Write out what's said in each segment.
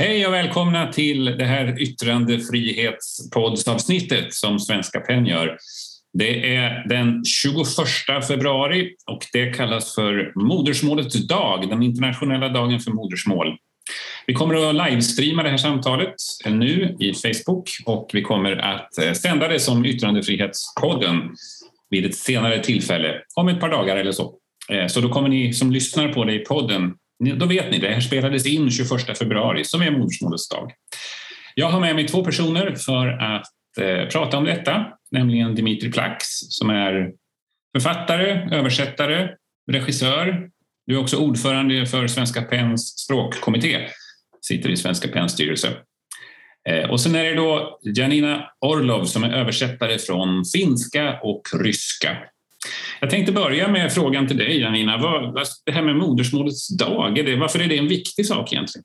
Hej och välkomna till det här yttrandefrihetspoddsavsnittet som Svenska PEN gör. Det är den 21 februari och det kallas för Modersmålets dag, den internationella dagen för modersmål. Vi kommer att livestreama det här samtalet nu i Facebook och vi kommer att eh, sända det som Yttrandefrihetspodden vid ett senare tillfälle, om ett par dagar eller så. Eh, så då kommer ni som lyssnar på det i podden då vet ni, det här spelades in 21 februari som är modersmålets dag. Jag har med mig två personer för att eh, prata om detta, nämligen Dimitri Plax som är författare, översättare, regissör. Du är också ordförande för Svenska PENs språkkommitté, sitter i Svenska PENs styrelse. Eh, och sen är det då Janina Orlov som är översättare från finska och ryska. Jag tänkte börja med frågan till dig, Janina. Vad, det här med modersmålets dag, är det, varför är det en viktig sak egentligen?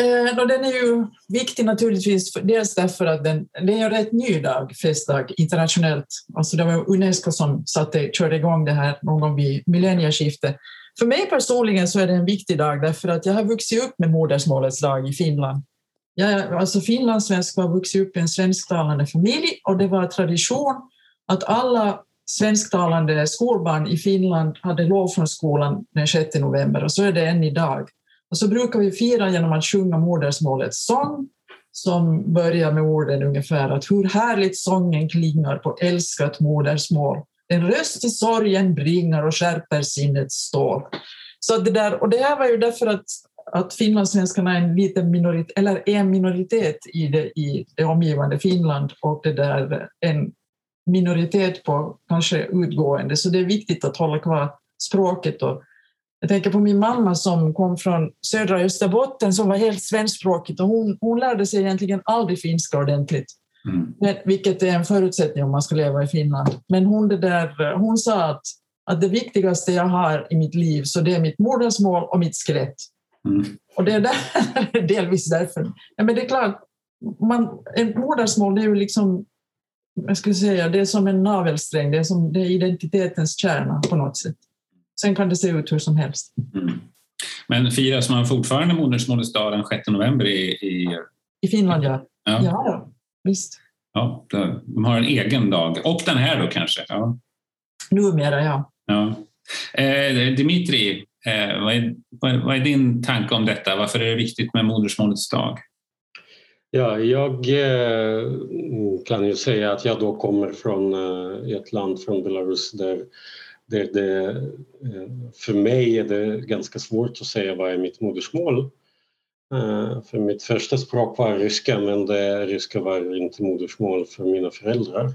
Eh, den är ju viktig naturligtvis, dels därför att den, det är en rätt ny dag, festdag, internationellt. Alltså det var Unesco som satte, körde igång det här någon gång vid millennieskiftet. För mig personligen så är det en viktig dag därför att jag har vuxit upp med modersmålets dag i Finland. Jag, alltså finlandssvensk har vuxit upp i en svensktalande familj och det var tradition att alla svensktalande skolbarn i Finland hade lov från skolan den 6 november och så är det än idag. Och så brukar vi fira genom att sjunga modersmålets sång som börjar med orden ungefär att hur härligt sången klingar på älskat modersmål. En röst i sorgen bringar och skärper sinnets stål. Så det där, och det här var ju därför att, att finlandssvenskarna är en liten minoritet, eller en minoritet i det, i det omgivande Finland och det där en minoritet på kanske utgående, så det är viktigt att hålla kvar språket. Och jag tänker på min mamma som kom från södra Österbotten som var helt svenskspråkigt och hon, hon lärde sig egentligen aldrig finska ordentligt. Mm. Vilket är en förutsättning om man ska leva i Finland. Men hon, det där, hon sa att, att det viktigaste jag har i mitt liv så det är mitt modersmål och mitt skelett. Mm. Och det är där, delvis därför. Ja, men det är klart, man, ett modersmål det är ju liksom jag skulle säga, det är som en navelsträng, det är, som, det är identitetens kärna på något sätt. Sen kan det se ut hur som helst. Mm. Men firas man fortfarande modersmålets dag den 6 november i, i... I Finland, ja. Ja, ja visst. Ja, de har en egen dag. Och den här då kanske? Ja. Numera, ja. ja. Eh, Dimitri, eh, vad, är, vad är din tanke om detta? Varför är det viktigt med modersmålets dag? Ja, jag eh, mm, kan ju säga att jag då kommer från eh, ett land, från Belarus, där, där det, eh, för mig är det ganska svårt att säga vad är mitt modersmål. För mitt första språk var ryska men det ryska var inte modersmål för mina föräldrar.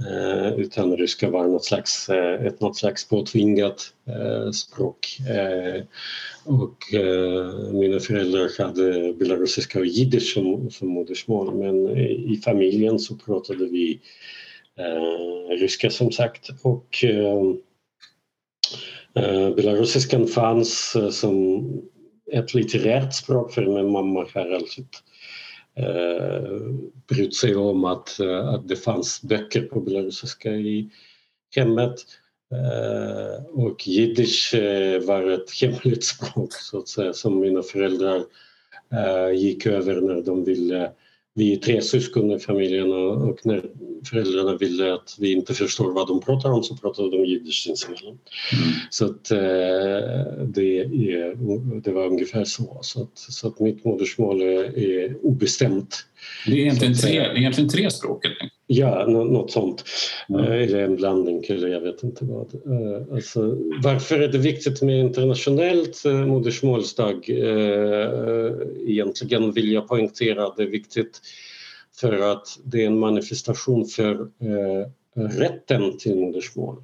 Eh, utan ryska var något slags, eh, ett något slags påtvingat eh, språk. Och eh, mina föräldrar hade belarusiska och jiddisch som, som modersmål men i familjen så pratade vi eh, ryska som sagt och eh, belarusiskan fanns som ett litterärt språk för min mamma har alltid eh, Eh, brytt sig om att, eh, att det fanns böcker på belarusiska i hemmet. Eh, och jiddisch var ett hemligt språk så att säga som mina föräldrar gick över när de ville vi är tre syskon i familjen och när föräldrarna ville att vi inte förstår vad de pratar om så pratade de jiddisch sinsemellan. Mm. Så att det, är, det var ungefär så. Så att, så att mitt modersmål är, är obestämt. Det är egentligen, tre, det är egentligen tre språk? Ja, något sånt. Mm. Eller en blandning jag vet inte vad. Eh, alltså, varför är det viktigt med internationellt eh, modersmålsdag? Eh, egentligen vill jag poängtera att det är viktigt för att det är en manifestation för rätten till modersmål.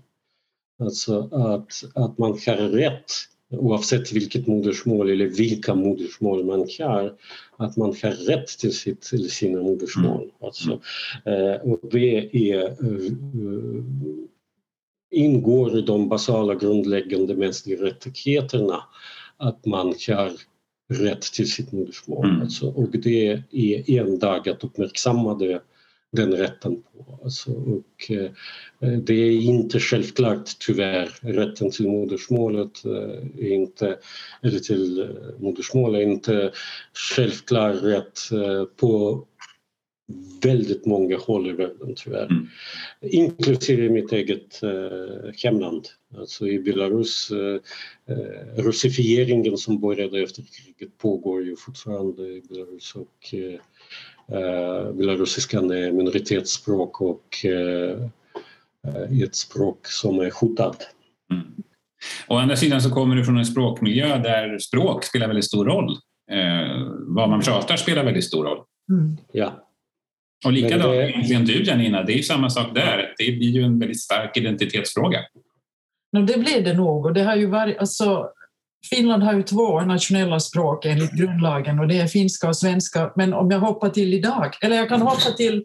Alltså att, att man har rätt oavsett vilket modersmål eller vilka modersmål man har, att man har rätt till, sitt, till sina modersmål. Mm. Alltså, eh, och det är, eh, ingår i de basala grundläggande mänskliga rättigheterna att man har rätt till sitt modersmål. Mm. Alltså, och det är en dag att uppmärksamma det den rätten på. Alltså, och, eh, det är inte självklart tyvärr. Rätten till modersmålet är inte, eller till modersmål är inte självklar rätt på väldigt många håll i världen tyvärr. Mm. Inklusive mitt eget eh, hemland. Alltså i Belarus, eh, eh, russifieringen som började efter kriget pågår ju fortfarande i Belarus och eh, eh belarusiskan är minoritetsspråk och eh, eh, ett språk som är hotat. Mm. Å andra sidan så kommer du från en språkmiljö där språk spelar väldigt stor roll. Eh, vad man pratar spelar väldigt stor roll. Mm. Ja. Och likadant det... egentligen du Janina, det är samma sak där. Det blir ju en väldigt stark identitetsfråga. No, det blir det nog. Och det har ju varit, alltså, Finland har ju två nationella språk enligt grundlagen och det är finska och svenska. Men om jag hoppar till idag, eller jag kan hoppa till...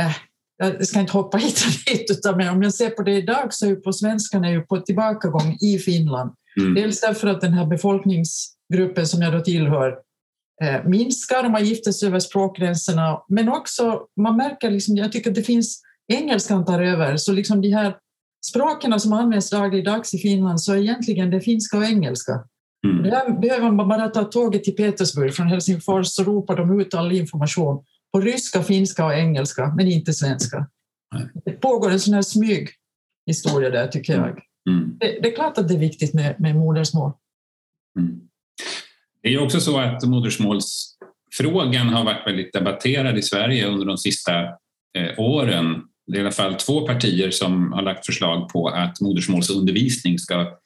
Äh, jag ska inte hoppa hit och dit, utan om jag ser på det idag så är ju på svenskan är ju på tillbakagång i Finland. Mm. Dels därför att den här befolkningsgruppen som jag då tillhör Eh, minskar man gifter sig över språkgränserna. Men också, man märker, liksom, jag tycker att det finns engelskan tar över, så liksom de här språken som används dagligdags i Finland så är egentligen det finska och engelska. Mm. Där behöver man bara ta tåget till Petersburg från Helsingfors så ropar de ut all information på ryska, finska och engelska, men inte svenska. Nej. Det pågår en sån här smyghistoria där, tycker jag. Mm. Det, det, är klart att det är viktigt med, med modersmål. Mm. Det är också så att modersmålsfrågan har varit väldigt debatterad i Sverige under de sista eh, åren. Det är i alla fall två partier som har lagt förslag på att modersmålsundervisning ska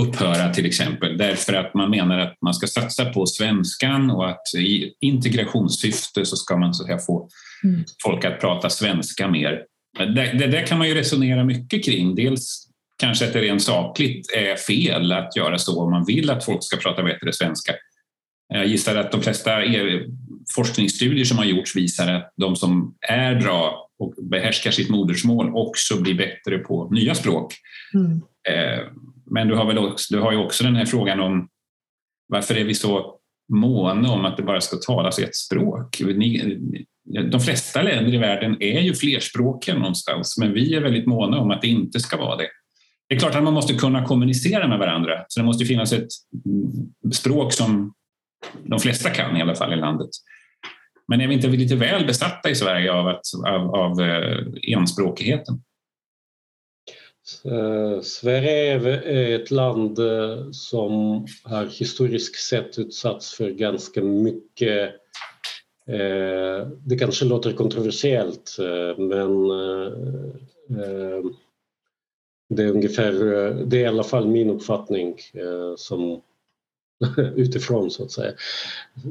upphöra till exempel därför att man menar att man ska satsa på svenskan och att i integrationssyfte så ska man så att få mm. folk att prata svenska mer. Det, det där kan man ju resonera mycket kring. Dels kanske att det rent sakligt är fel att göra så om man vill att folk ska prata bättre svenska. Jag gissar att de flesta forskningsstudier som har gjorts visar att de som är bra och behärskar sitt modersmål också blir bättre på nya språk. Mm. Eh, men du har, väl också, du har ju också den här frågan om varför är vi så måna om att det bara ska talas ett språk? De flesta länder i världen är ju flerspråkiga någonstans, men vi är väldigt måna om att det inte ska vara det. Det är klart att man måste kunna kommunicera med varandra, så det måste finnas ett språk som de flesta kan i alla fall i landet. Men är vi inte lite väl besatta i Sverige av, att, av, av eh, enspråkigheten? Eh, Sverige är ett land eh, som har historiskt sett utsatts för ganska mycket det kanske låter kontroversiellt men det är ungefär, det är i alla fall min uppfattning som utifrån så att säga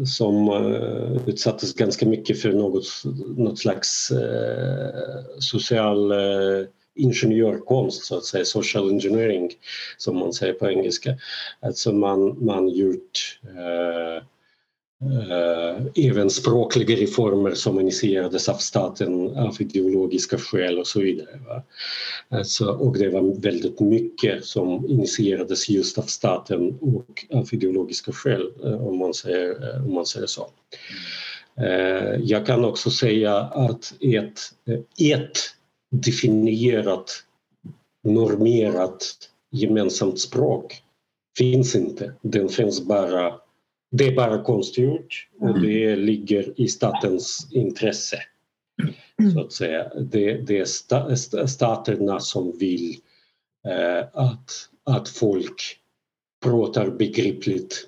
som uh, utsattes ganska mycket för något, något slags uh, social uh, ingenjörkonst så att säga, social engineering som man säger på engelska. Alltså man, man gjort Eh, Eh, även språkliga reformer som initierades av staten av ideologiska skäl och så vidare. Va? Alltså, och det var väldigt mycket som initierades just av staten och av ideologiska skäl eh, om man säger, eh, om man säger så. Jag kan också säga att ett, ett definierat, normerat gemensamt språk finns inte. Den finns bara det är bara konstgjort och mm. det ligger i statens intresse. Så att säga. Det, det är staterna som vill eh, att, att folk pratar begripligt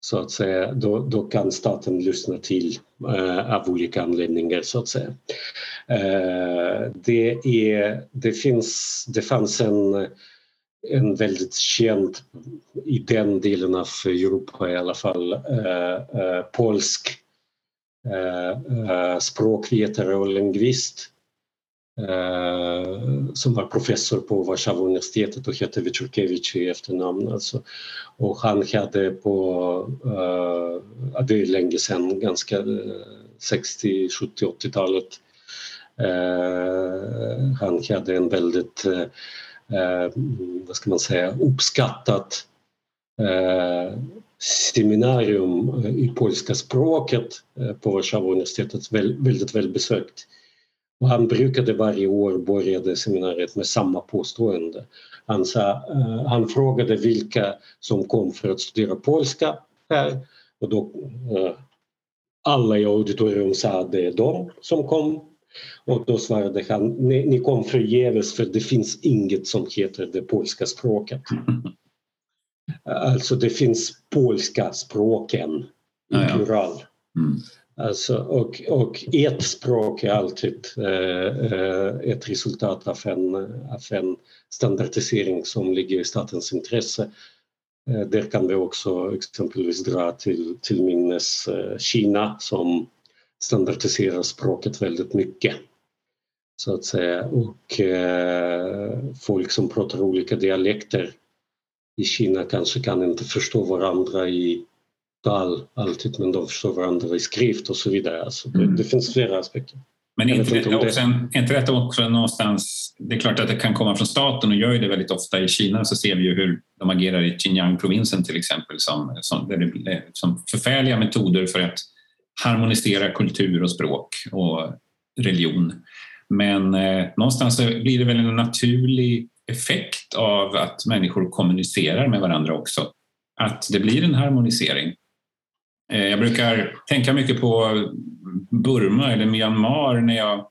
så att säga, då, då kan staten lyssna till eh, av olika anledningar så att säga. Eh, det, är, det, finns, det fanns en en väldigt känd i den delen av Europa i alla fall eh, eh, polsk eh, eh språkvetare och lingvist eh, som var professor på Warszawa universitetet och hette Wyczurkiewicz i efternamn. Alltså. Och han hade på, eh, det är länge sedan, ganska 60, 70, 80-talet. Han hade en väldigt eh, Eh, vad ska man säga, uppskattat eh, seminarium eh, i polska språket eh, på Warszawa universitetet, väldigt välbesökt. Och han brukade varje år börja seminariet med samma påstående. Han, sa, han frågade vilka som kom för att studera polska här och då alla i auditorium sa att det är de som kom och då svarade han, ni, ni kom förgäves för det finns inget som heter det polska språket. Alltså det finns polska språken i plural. Mm. Alltså, och, och ett språk är alltid eh, ett resultat av en, av en standardisering som ligger i statens intresse. Eh, där kan vi också exempelvis dra till, till minnes eh, Kina som standardiserar språket väldigt mycket. Så att säga. Och eh, folk som pratar olika dialekter i Kina kanske kan inte förstå varandra i tal alltid men de förstår varandra i skrift och så vidare. Alltså det, mm. det finns flera aspekter. Men inte, det också en, inte detta också någonstans, det är klart att det kan komma från staten och gör ju det väldigt ofta. I Kina så ser vi ju hur de agerar i Xinjiang-provinsen till exempel som, som, som förfärliga metoder för att harmonisera kultur och språk och religion. Men eh, någonstans blir det väl en naturlig effekt av att människor kommunicerar med varandra också. Att det blir en harmonisering. Eh, jag brukar tänka mycket på Burma eller Myanmar när jag,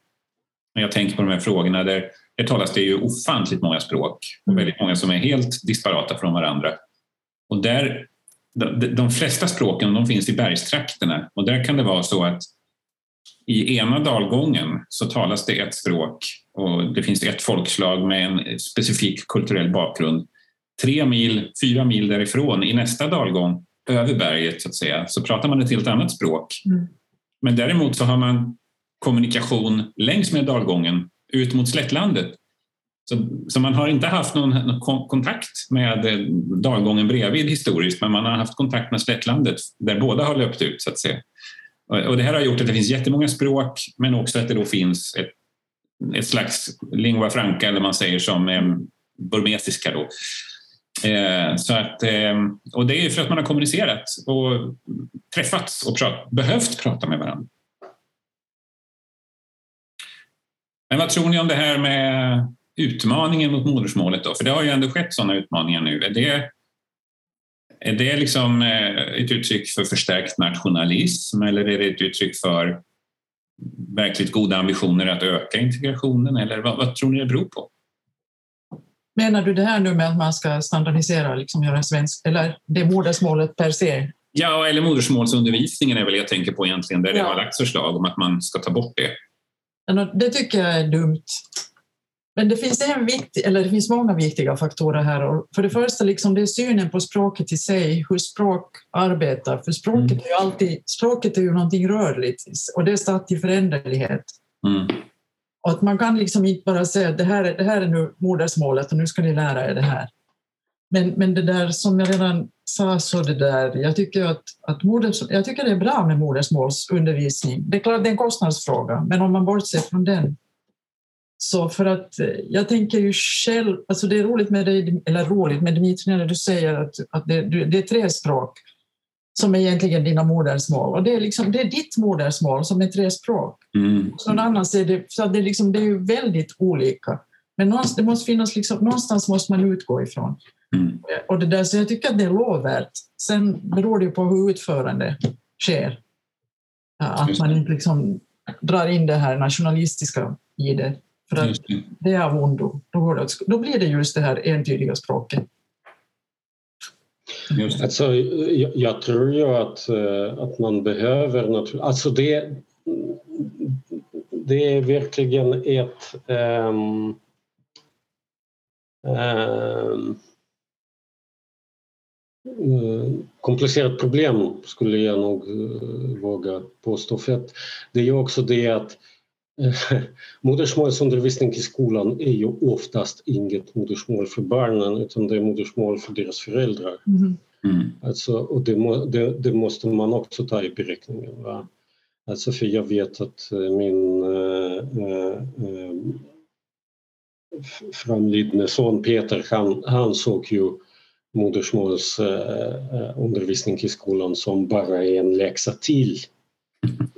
när jag tänker på de här frågorna. Där, där talas det ju ofantligt många språk och väldigt många som är helt disparata från varandra. Och där, de, de flesta språken de finns i bergstrakterna och där kan det vara så att i ena dalgången så talas det ett språk och det finns ett folkslag med en specifik kulturell bakgrund. Tre mil, fyra mil därifrån i nästa dalgång över berget så att säga så pratar man ett helt annat språk. Mm. Men däremot så har man kommunikation längs med dalgången ut mot slättlandet. Så, så man har inte haft någon, någon, kontakt med eh, dalgången bredvid historiskt men man har haft kontakt med slättlandet där båda har löpt ut så att säga. Och det här har gjort att det finns jättemånga språk men också att det då finns ett, ett slags lingua franca eller man säger som eh, burmesiska då. Eh, så att, eh, och det är för att man har kommunicerat och träffats och prat, behövt prata med varandra. Men vad tror ni om det här med utmaningen mot modersmålet? Då? För det har ju ändå skett sådana utmaningar nu. Är det, är det liksom eh, ett uttryck för förstärkt nationalism eller är det ett uttryck för verkligt goda ambitioner att öka integrationen? Eller vad, vad tror ni det beror på? Menar du det här nu med att man ska standardisera, liksom göra svensk, eller det modersmålet per se? Ja, eller modersmålsundervisningen är väl jag tänker på egentligen, där ja. det har lagts förslag om att man ska ta bort det. Det tycker jag är dumt. Men det finns, en viktig, eller det finns många viktiga faktorer här. För det första liksom det är synen på språket i sig, hur språk arbetar. För språket mm. är ju alltid språket är ju någonting rörligt och det är statt i föränderlighet. Mm. Och att man kan liksom inte bara säga att det här, är, det här är nu modersmålet och nu ska ni lära er det här. Men, men det där som jag redan sa, så det där, jag tycker, att, att moders, jag tycker det är bra med modersmålsundervisning. Det är klart det är en kostnadsfråga, men om man bortser från den så för att eh, jag tänker ju själv, alltså det är roligt med dig, eller roligt med Dimitri när du säger att, att det, det är tre språk som är egentligen dina modersmål. Och det är, liksom, det är ditt modersmål som är tre språk. Mm. Så någon annan säger det, så det, är liksom, det är ju väldigt olika. Men någonstans, det måste finnas liksom, någonstans måste man utgå ifrån. Mm. Och det där, så jag tycker att det är lovvärt. Sen beror det ju på hur utförande sker. Att man inte liksom drar in det här nationalistiska i det. För att det. det är av ondo. Då, då blir det just det här entydiga språket. Alltså, jag, jag, tror ju att, eh, att man behöver... Alltså det, det är verkligen ett um, um, komplicerat problem skulle jag nog uh, våga påstå. För att det är ju också det att Modersmålsundervisning i skolan är ju oftast inget modersmål för barnen utan det är modersmål för deras föräldrar. Mm. Mm. Alltså, och det, må, det, det, måste man också ta i beräkningen. Va? Alltså för jag vet att eh, min äh, äh, framlidne son Peter han, han såg ju modersmålsundervisning i skolan som bara är en läxa till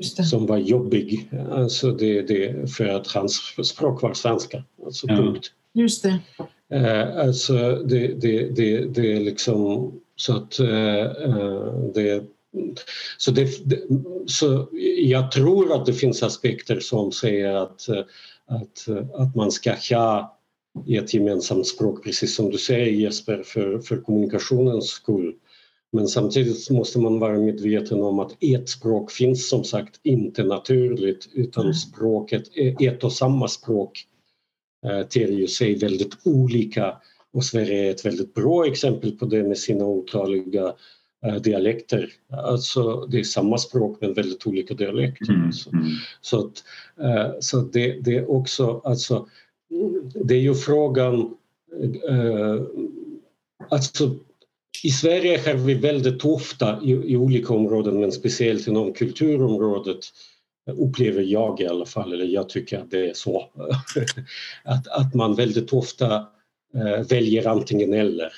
som var jobbig. Alltså det, det, för att hans språk var svenska. Alltså punkt. Just det. Alltså det, det, det, det är liksom så att det så, det, så jag tror att det finns aspekter som säger att, att, att man ska ha ett gemensamt språk, precis som du säger Jesper, för, för kommunikationens skull. Men samtidigt måste man vara medveten om att ett språk finns som sagt inte naturligt utan mm. språket, ett och samma språk eh, ter ju sig väldigt olika och Sverige är ett väldigt bra exempel på det med sina otaliga eh, dialekter. Alltså det är samma språk men väldigt olika dialekter. Mm. Så, mm. så, att, eh, så det, det är också alltså det är ju frågan... Eh, alltså, I Sverige har vi väldigt ofta i, i, olika områden, men speciellt inom kulturområdet upplever jag i alla fall, eller jag tycker att det är så, att, att man väldigt ofta eh, väljer antingen eller.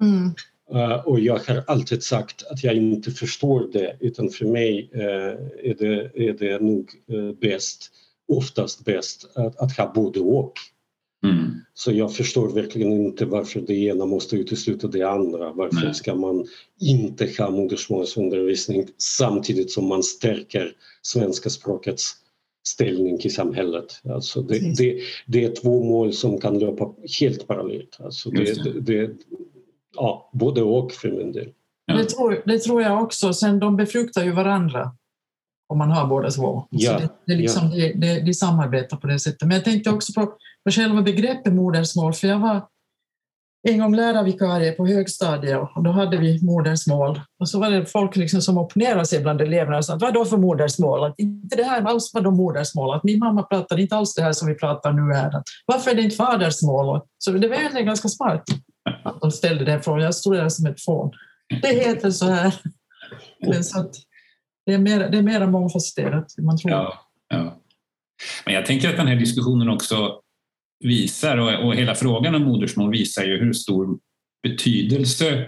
Mm. Uh, och jag har alltid sagt att jag inte förstår det utan för mig uh, är, det, är det nog bäst oftast bäst att, att ha både och. Mm. Så jag förstår verkligen inte varför det ena måste utesluta det andra. Varför Nej. ska man inte ha modersmålsundervisning samtidigt som man stärker svenska språkets ställning i samhället. Alltså det, det, det är två mål som kan löpa helt parallellt. Alltså det, det. det, ja, både och för min del. Det, tror, det tror jag också. Sen de befruktar ju varandra om man har båda två. Ja, så det, det liksom, ja. det, de samarbetar på det sättet. Men jag tänkte också på, på själva begreppet modersmål, för jag var en gång lärarvikarie på högstadiet och då hade vi modersmål. Och så var det folk liksom som opponerade sig bland eleverna och sa vad då för modersmål? Att inte det här alls var då modersmål. Att min mamma pratade inte alls det här som vi pratar nu här. Varför är det inte fadersmål? Så det var egentligen ganska smart att de ställde den frågan. Jag stod där som ett fån. Det heter så här. Så att, det är mer, det är mer mångfacetterat än man tror. Ja, ja. Men jag tänker att den här diskussionen också visar, och, och hela frågan om modersmål visar ju hur stor betydelse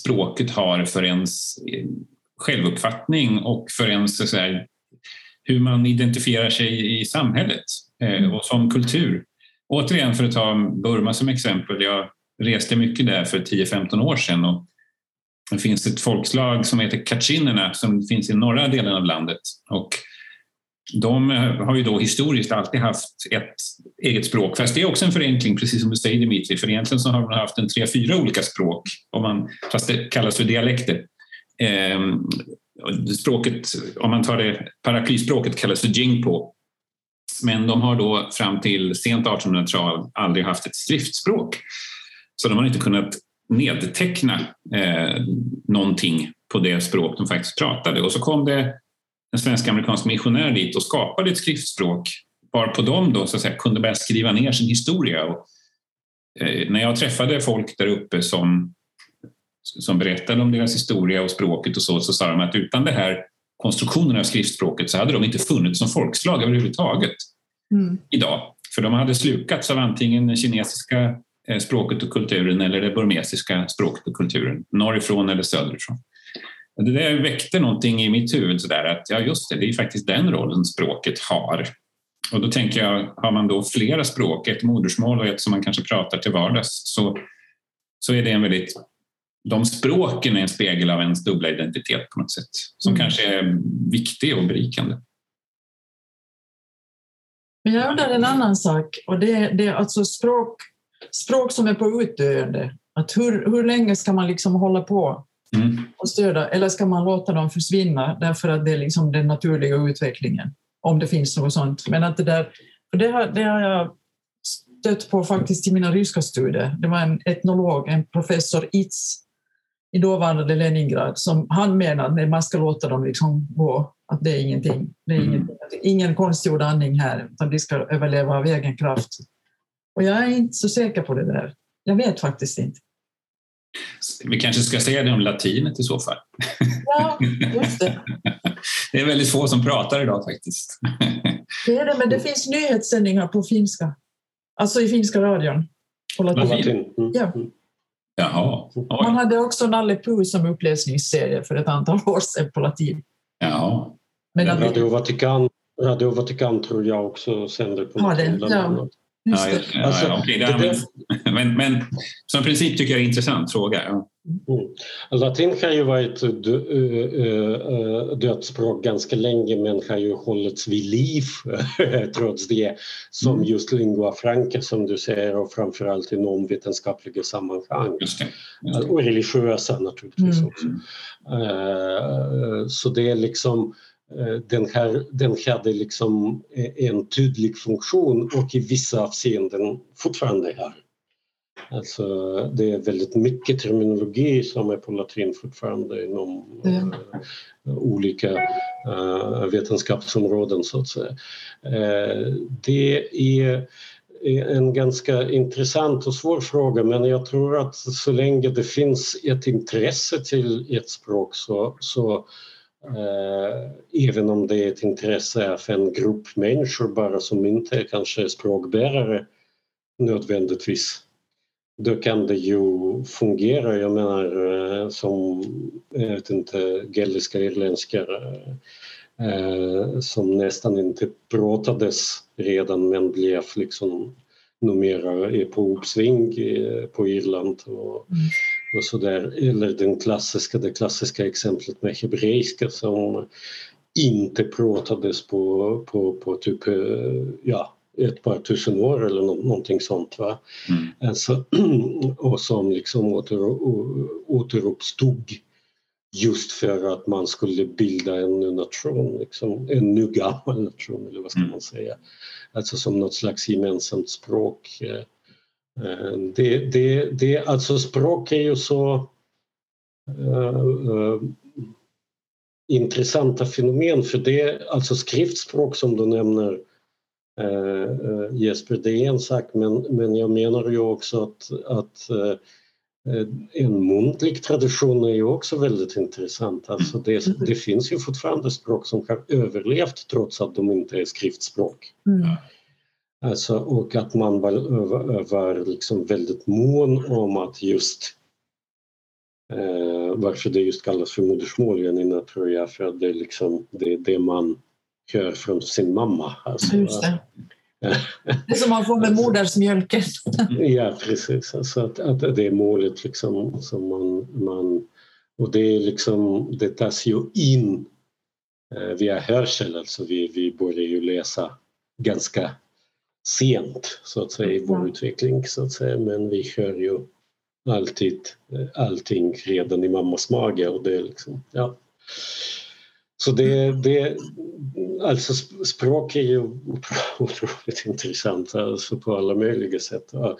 språket har för ens självuppfattning och för ens så här, hur man identifierar sig i samhället eh, mm. och som kultur. Återigen för att ta Burma som exempel. Jag reste mycket där för 10-15 år sedan och det finns ett folkslag som heter kachinerna som finns i norra delen av landet. Och de har ju då historiskt alltid haft ett eget språk, fast det är också en förenkling, precis som du säger Dimitri, för egentligen så har de haft en tre, fyra olika språk, om man, fast det kallas för dialekter. Eh, språket, om man tar det paraplyspråket kallas för jingpo. Men de har då fram till sent 1800-tal aldrig haft ett skriftspråk. Så de har inte kunnat nedteckna eh, någonting på det språk de faktiskt pratade. Och så kom det en svensk-amerikansk missionär dit och skapade ett skriftspråk varpå de då så att säga, kunde börja skriva ner sin historia. Och, eh, när jag träffade folk där uppe som, som berättade om deras historia och språket och så, så sa de att utan det här konstruktionen av skriftspråket så hade de inte funnits som folkslag överhuvudtaget mm. idag. För de hade slukats av antingen kinesiska Eh, språket och kulturen eller det burmesiska språket och kulturen, norrifrån eller söderifrån. Det där väckte någonting i mitt huvud sådär att ja just det, det är faktiskt den rollen språket har. Och då tänker jag, har man då flera språk, ett modersmål och ett som man kanske pratar till vardags, så, så är det en väldigt de språken är en spegel av ens dubbla identitet på något sätt som mm. kanske är viktig och berikande. Men jag undrar en annan sak och det, det är alltså språk språk som är på utdöende. Att hur, hur länge ska man liksom hålla på mm. och stödja eller ska man låta dem försvinna därför att det är liksom den naturliga utvecklingen? Om det finns något sånt. Men att det där, för det har, det har jag stött på faktiskt i mina ryska studier. Det var en etnolog, en professor Itz i dåvarande Leningrad som han menade att man ska låta dem liksom gå, att det är ingenting. Det är mm. ingenting. ingen konstgjord andning här, utan de ska överleva av egen kraft. Och jag är inte så säker på det där. Jag vet faktiskt inte. Vi kanske ska säga det om latinet i så fall. Ja, just det. Det är väldigt få som pratar idag faktiskt. Det är det, men det finns nyhetssändningar på finska. Alltså i finska radion. På latin. latin. Mm. Ja. Jaha. Oj. Man hade också Nalle Puh som uppläsningsserie för ett antal år sedan på latin. Jaha. Medan vi- Radio Vatikan, Radio Vatikan tror jag också sänder på Ja, det- latin, ja. Just Ja, det. Alltså, ja, okej, det det, där- men, men, men som princip tycker jag det är en intressant fråga. Ja. Mm. Latin har ju varit ö, ö, dödsspråk ganska länge men har ju hållits vid liv trots det som Mm. just lingua franca som du säger och framförallt i normvetenskapliga sammanhang. Just det. Just det. Och religiösa naturligtvis Mm. också. Eh, Så det är liksom eh, den, här, den hade liksom en tydlig funktion och i vissa avseenden fortfarande har. Alltså det är väldigt mycket terminologi som är på latin fortfarande inom Ja. eh, olika eh, vetenskapsområden så att säga. Eh, det är en ganska intressant och svår fråga men jag tror att så länge det finns ett intresse till ett språk så, så eh, Eh, även om det är ett intresse för en grupp människor bara som inte kanske är språkbärare nödvändigtvis då kan det ju fungera. Jag menar eh, som, jag vet inte, galliska irländska eh, som nästan inte pratades redan men blev liksom numera är på uppsving på Irland och, Mm och sådär. Eller den klassiska, det klassiska exemplet med hebreiska som inte pratades på, på, på typ eh, ja, ett par tusen år eller nå- någonting sånt. Va? Mm. Alltså, och som liksom åter, återuppstod just för att man skulle bilda en ny nation, liksom, en ny gammal nation eller vad ska Mm. man säga. Alltså som något slags gemensamt språk. Eh, Det, det, det, alltså språk är ju så eh, eh, intressanta fenomen för det, alltså skriftspråk som du nämner eh, eh, Jesper, det är en sak men, men jag menar ju också att, att eh, eh, en muntlig tradition är ju också väldigt intressant. Alltså det, det finns ju fortfarande språk som har överlevt trots att de inte är skriftspråk. Mm. Alltså, och att man var, var, liksom väldigt mån om att just eh, varför det just kallas för modersmål Janina tror jag för att det är liksom det, det man hör från sin mamma. Alltså, Just det. Det som man får med modersmjölken. Ja precis, alltså att, att det är målet liksom som man, man och det är liksom det tas ju in eh, via hörsel, alltså vi, vi börjar ju läsa ganska sent så att säga i vår utveckling så att säga men vi hör ju alltid eh, allting redan i mammas mage och det är liksom ja. Så det, det alltså sp- språk är ju otro- otroligt intressant alltså på alla möjliga sätt. Ja.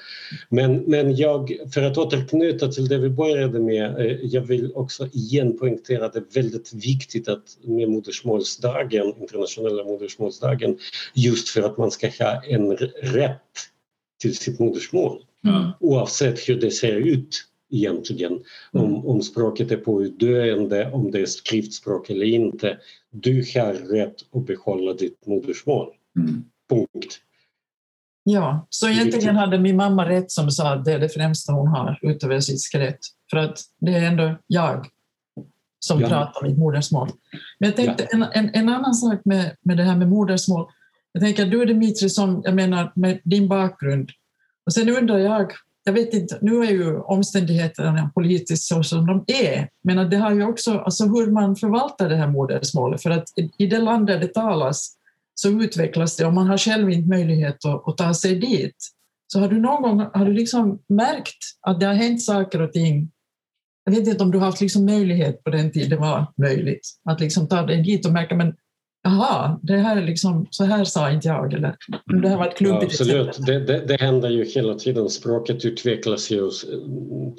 Men, men jag, för att återknyta till det vi började med, eh, jag vill också igen poängtera att det är väldigt viktigt att med modersmålsdagen, internationella modersmålsdagen, just för att man ska ha en rätt till sitt modersmål Ja. oavsett hur det ser ut egentligen. Om, om språket är på döende, om det är skriftspråk eller inte. Du har rätt att behålla ditt modersmål. Mm. Punkt. Ja, så egentligen hade min mamma rätt som sa att det är det främsta hon har utöver sitt skelett. För att det är ändå jag som Ja. pratar mitt modersmål. Men jag tänkte en, en, en annan sak med, med det här med modersmål. Jag tänker, du Dimitri, som jag menar med din bakgrund. Och sen undrar jag, jag vet inte, nu är ju omständigheterna politiskt så som de är, men det har ju också, alltså hur man förvaltar det här modersmålet. För att i, i det land där det talas så utvecklas det och man har själv inte möjlighet att, att ta sig dit. Så har du någon gång har du liksom märkt att det har hänt saker och ting? Jag vet inte om du har haft liksom möjlighet på den tiden det var möjligt att liksom ta dig dit och märka men jaha, det här är liksom, så här sa inte jag eller "Mm, det här var ett Ja, klumpigt absolut, exempel. det, det, det händer ju hela tiden. Språket utvecklas ju mm,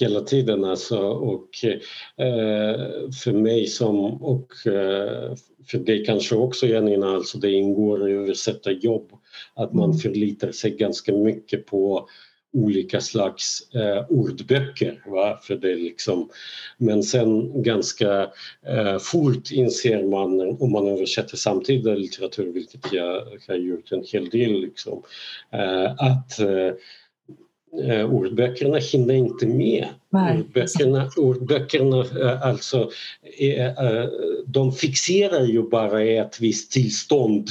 hela tiden. Alltså, och eh, för mig som och eh, för dig kanske också Janina, alltså det ingår i översättarjobb att man Mm. förlitar sig ganska mycket på olika slags eh, ordböcker. Va? För det liksom, men sen ganska eh, fort inser man om man översätter samtida litteratur, vilket jag har gjort en hel del, liksom, eh, att eh, eh, ordböckerna hinner inte med. Nej, ordböckerna, ordböckerna eh, alltså, eh, de fixerar ju bara ett visst tillstånd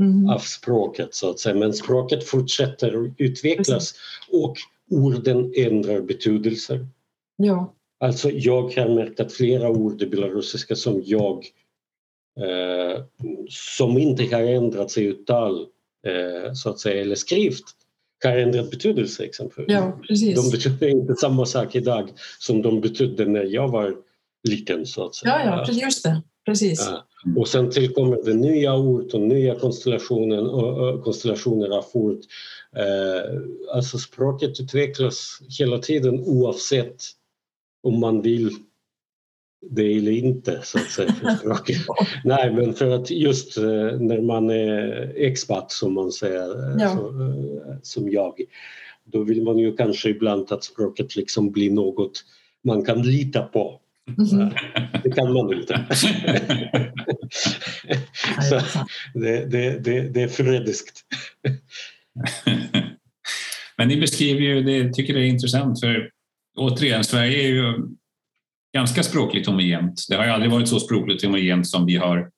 mm. av språket så att säga men språket fortsätter att utvecklas och orden ändrar betydelser. Ja. Alltså jag har märkt att flera ord i belarusiska som jag eh, som inte har ändrat i uttal eh, så att säga eller skrift har ändrat betydelse exempelvis. Ja, precis. De betyder inte samma sak idag som de betydde när jag var liten så att säga. Ja, ja just det. Precis. Ja. Och sen tillkommer det nya ord och nya konstellationer, och, konstellationer av ord. Eh, alltså språket utvecklas hela tiden oavsett om man vill det eller inte så att säga för språket. Nej men för att just eh, när man är expat som man säger, eh, ja. så, som jag, då vill man ju kanske ibland att språket liksom blir något man kan lita på. Mm. Det kan man inte. så det, det, det, det är förrädiskt. Men ni beskriver ju, det tycker det är intressant för återigen, Sverige är ju ganska språkligt homogent. Det har ju aldrig varit så språkligt homogent som vi har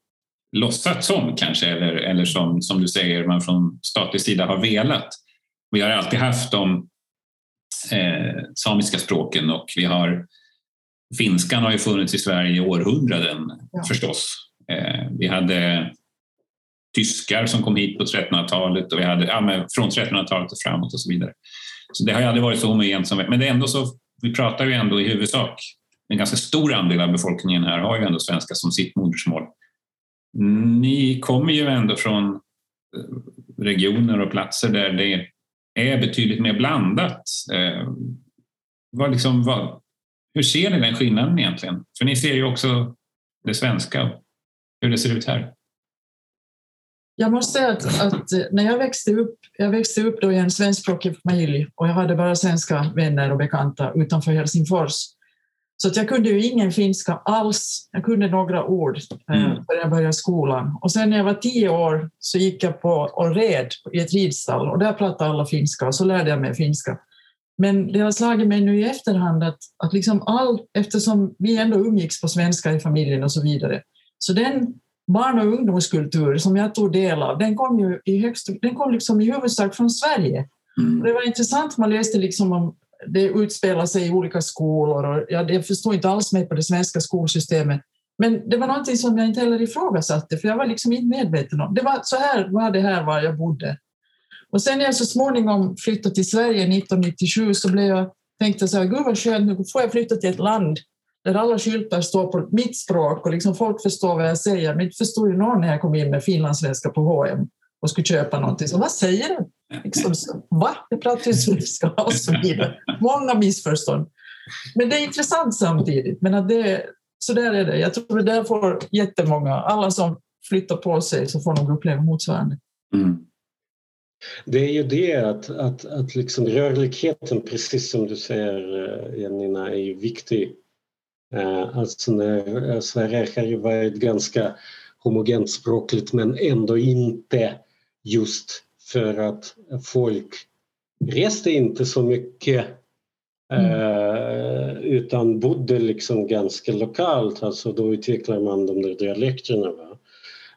låtsats som kanske eller, eller som, som du säger man från statlig sida har velat. Vi har alltid haft de eh, samiska språken och vi har Finskan har ju funnits i Sverige i århundraden ja. förstås. Eh, vi hade tyskar som kom hit på 1300-talet och vi hade ja, men från 1300-talet och framåt och så vidare. Så det har ju aldrig varit så homogent som men det är ändå så. Vi pratar ju ändå i huvudsak en ganska stor andel av befolkningen här har ju ändå svenska som sitt modersmål. Ni kommer ju ändå från eh, regioner och platser där det är betydligt mer blandat. Eh, vad liksom, vad, hur ser ni den skillnaden egentligen? För ni ser ju också det svenska, hur det ser ut här. Jag måste säga att, att, när jag växte upp, jag växte upp då i en svenskspråkig familj och jag hade bara svenska vänner och bekanta utanför Helsingfors. Så att jag kunde ju ingen finska alls. Jag kunde några ord eh, mm. när jag började skolan. Och sen när jag var tio år så gick jag på och red i ett ridstall och där pratade alla finska och så lärde jag mig finska. Men det har slagit mig nu i efterhand att, att liksom all, eftersom vi ändå umgicks på svenska i familjen och så vidare, så den barn och ungdomskultur som jag tog del av, den kom ju i, högst, den kom liksom i huvudsak från Sverige. Mm. det var intressant, man läste liksom om det utspelar sig i olika skolor och jag, jag förstod inte alls mig på det svenska skolsystemet. Men det var någonting som jag inte heller ifrågasatte, för jag var liksom inte medveten om. Det var så här var det här var jag bodde. Och sen när jag så småningom flyttade till Sverige 1997 så blev jag, tänkte så här, gud vad skönt, nu får jag flytta till ett land där alla skyltar står på mitt språk och liksom folk förstår vad jag säger. Men inte förstod ju någon när jag kom in med finlandssvenska på H&M och skulle köpa någonting. Så vad säger du? Liksom, Va? Jag pratar ju svenska och så vidare. Många missförstånd. Men det är intressant samtidigt. Men att det, så där är det. Jag tror det där får jättemånga, alla som flyttar på sig så får de uppleva motsvarande. Mm. Det är ju det att, att, att liksom rörligheten, precis som du säger eh, Janina, är ju viktig. Eh, alltså när eh, Sverige har ju varit ganska homogent språkligt men ändå inte just för att folk reste inte så mycket mm. utan bodde liksom ganska lokalt, alltså då utvecklar man de där dialekterna. Va?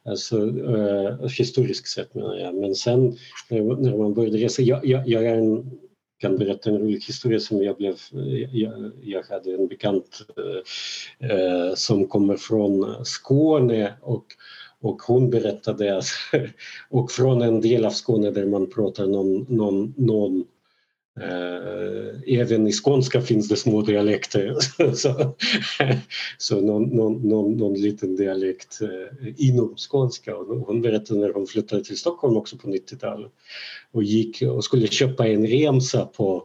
Alltså eh, historiskt sett menar jag. Men sen när, man började resa, jag, jag, jag en, kan berätta en rolig historia som jag blev, eh, jag, jag hade en bekant eh, eh, som kommer från Skåne och och hon berättade att, och från en del av Skåne där man pratar någon, någon, någon Eh, även i skånska finns det små dialekter. så så någon, någon, någon, någon liten dialekt eh, inom skånska. hon berättade när hon flyttade till Stockholm också på 90-talet och gick och skulle köpa en remsa på,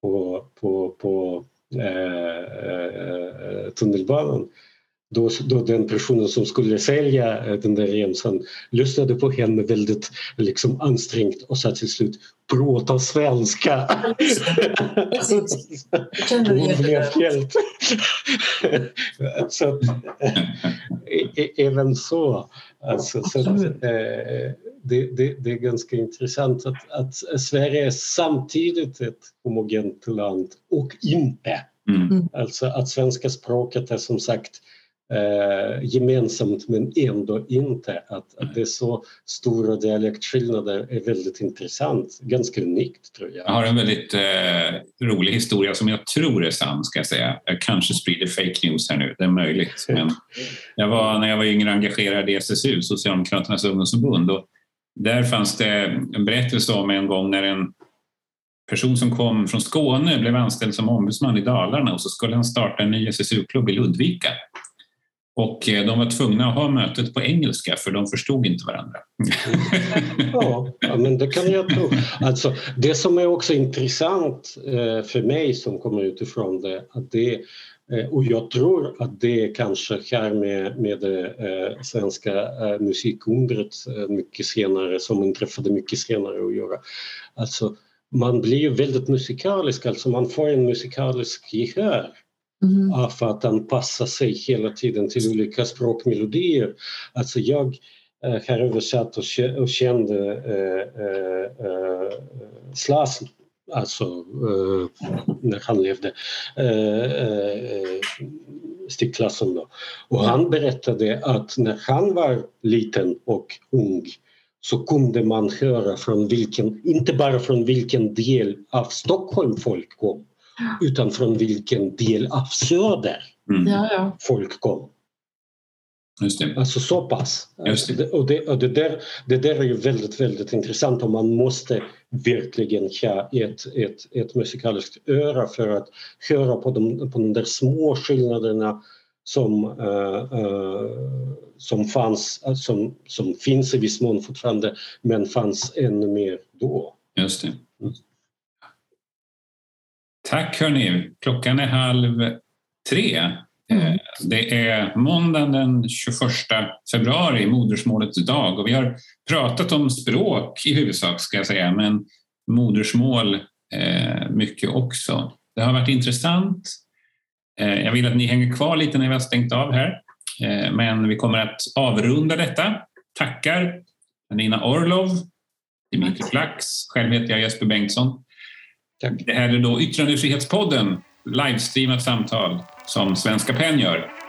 på, på, på eh, eh, eh tunnelbanan då, då den personen som skulle sälja eh, den där remsan lyssnade på henne väldigt liksom, ansträngt och sa till slut prata svenska. Hon blev helt... så, även så. Alltså, så eh, det, det, det, är ganska intressant att, att Sverige är samtidigt ett homogent land och inte. Mm. mm. Alltså att svenska språket är som sagt eh, gemensamt men ändå inte. Att, att det är så stora dialektskillnader är väldigt intressant, ganska unikt tror jag. Jag har en väldigt eh, rolig historia som jag tror är sann ska jag säga. Jag kanske sprider fake news här nu, det är möjligt. Men jag var, när jag var yngre engagerad i SSU, Socialdemokraternas ungdomsförbund, och där fanns det en berättelse om en gång när en person som kom från Skåne blev anställd som ombudsman i Dalarna och så skulle han starta en ny SSU-klubb i Ludvika. Och eh, de var tvungna att ha mötet på engelska för de förstod inte varandra. ja, men det kan jag tro. Alltså, det som är också intressant eh, för mig som kommer utifrån det, att det eh, och jag tror att det kanske här med, med det svenska musikundret mycket senare, som inträffade mycket senare att göra. Alltså, man blir ju väldigt musikalisk, alltså man får en musikalisk gehör Mm. För att anpassa sig hela tiden till olika språkmelodier. Alltså jag har översatt och, kände äh, äh, Slas, alltså äh, när han levde, äh, Stig Claesson då. Och han berättade att när han var liten och ung så kunde man höra från vilken, inte bara från vilken del av Stockholm folk kom utan från vilken del av söder mm. folk kom. Just det. Alltså så pass. Just det. Och, det, och det, där, det där är ju väldigt, väldigt intressant och man måste verkligen ha ett, ett, ett musikaliskt öra för att höra på de, på de där små skillnaderna som, uh, uh, som, fanns, som, som finns i viss mån fortfarande men fanns ännu mer då. Just det. Mm. Tack hörni. Klockan är halv tre. Mm. Eh, det är måndagen den 21 februari, modersmålets dag och vi har pratat om språk i huvudsak ska jag säga, men modersmål eh, mycket också. Det har varit intressant. Eh, jag vill att ni hänger kvar lite när vi har stängt av här, eh, men vi kommer att avrunda detta. Tackar Nina Orlov, Dimitri Flax, själv heter jag Jesper Bengtsson. Tack. Det här är då Yttrandefrihetspodden, livestreamat samtal som Svenska PEN gör.